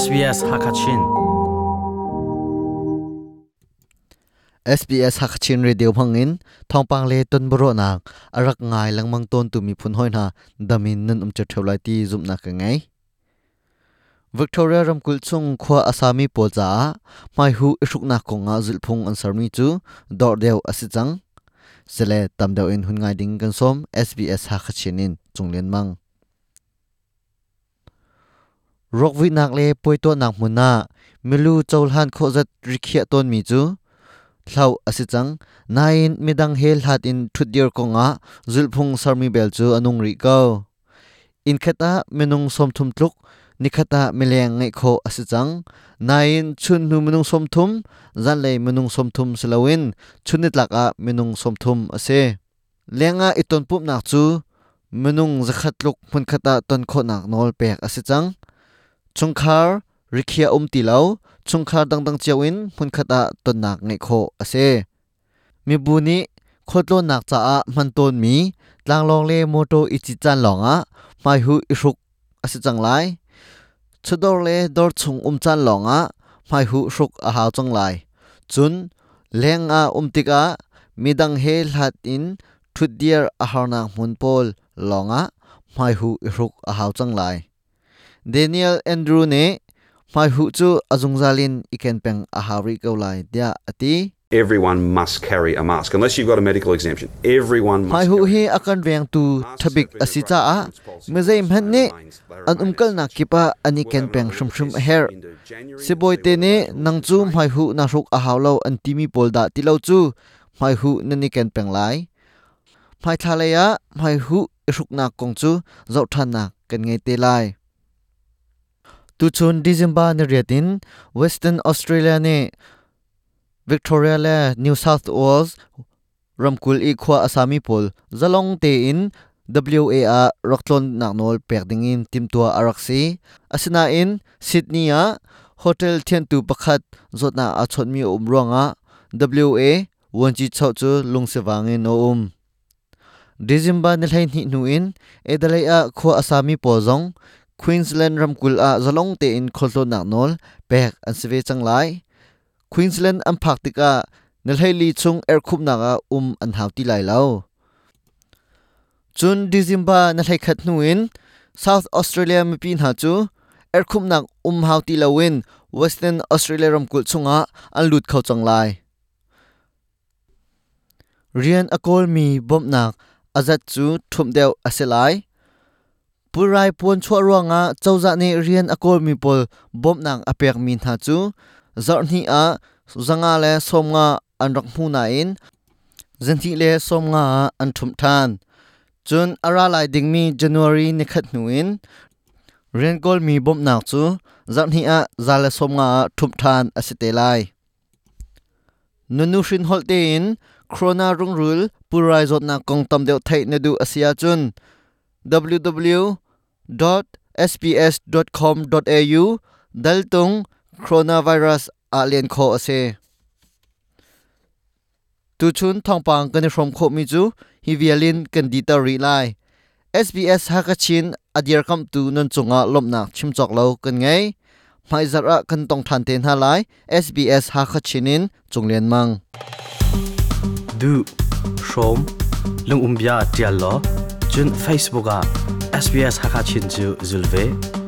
SBS Hakachin SBS Hakachin Radio Phangin thongpang le ton bro nak arak ngai langmang ton tu mi phun hoina damin nan um cha tholai ti zum na ka ngai Victoria ramkul chung khwa asami polza mai hu ishuk na ko nga zil phung answer mi chu dor deu asichang sele tamdeu in hun ngai ding kan som SBS Hakachinin chunglen mang รกวินักเลป่วยตัวนักมุนามิลูเจ้ลฮันโคจัดริเคียตนมีจูเล่าอสิจังนายไม่ดังเฮลฮัดอินทุดเดียร์กงะจุลพงสามีเบลจูอนุงริเกาอินคตาเมนุงสมทุมทุกนิคตาเมเลียงไงโคอสิจังนายชุนนูเมนุงสมทุมจันเลยเมนุงสมทุมสลาวินชุนนิดลักอะเมนุงสมทุมอเซเลียงอะอิตนปุ๊บนักจูเมนุงจะขัดลุกมันคตาตนโคนักนอลเปกอสิจัง chungkhar rikhia um ti lo chungkhar dang dang chiawin mun khata ton nak ngai kho ase mi buni khotlo nak cha a man ton mi tlang long le moto ichi chan longa mai hu isuk ase chang lai chudor le dor chung um chan longa mai hu suk a haw chang lai chun leng a um tika midang he hlat in thudier a harna mun pol longa mai hu isuk a haw chang lai Daniel Andrew ne mai hu chu azungzalin iken peng a hawi ko lai dia ati. Everyone must carry a mask unless you've got a medical exemption. Everyone must. mai hu hi akan veng tu thabik asita a. mezai mhan ne an umkal na kipa ani shum shum her. siboi te ne nang chu mai hu na ruk a hawlo an timi polda ti lo chu mai hu na ni ken peng lai mai thalaya mai hu ruk na kong chu zau than na kan ngai te lai tu chun december ne riatin western australia ne victoria le new south wales ramkul i khwa asami pol zalong te in WAR a roklon naknol pekdingin timtua araksi asina in Sydney a hotel thian tu pakhat zotna um a chotmi umronga WA Wonji chau chu lungsewangin o um December Nilhain Hi ni nu in edalai a Kho asami pozong Queensland ramkul a zalong te in kholto naknol pek an sive changlai Queensland am phak tika nilhai li chung er khup naka um an hauti lai chun dizimba na hlai khat nuin South Australia mi pin ha chu er khup nak um hauti lawin Western Australia ram kul chunga an lut khau chang lai. Rian akol mi bom nak azat chu thum deu aselai ปุรายปวนชั่วร่วงอ่ะเจ้าจะเนเรียนอกลมีปลบมนางอเปียกมีทาจูจอนี่อ่ะสังอาเลสมงาอันรักมูนาอินเจนทีเลสมงาอันทุมทานจนอาราลายดิงมีจันวารีนิคัดนูอินเรียนกลมีบมนางจูจอนี่อ่ะจาเลสมงาทุมทานอสิเตไลนนูชินฮอลเตนโครนารุงรุลปุรายจดนากงตำเดียวไทยนดูอาเซียจุน www.sbs.com.au daltung coronavirus a lian kho ase tu chun thongpang kan from kho mi chu hi vialin kan di ta ri lai SBS Hakachin adir kam tu non chunga lomna chimchok lo kan ngai mai zara kan tong than ten ha lai SBS Hakachinin chunglen mang du shom lung umbia tial lo chun Facebook a SBS Hakachin chu zulve.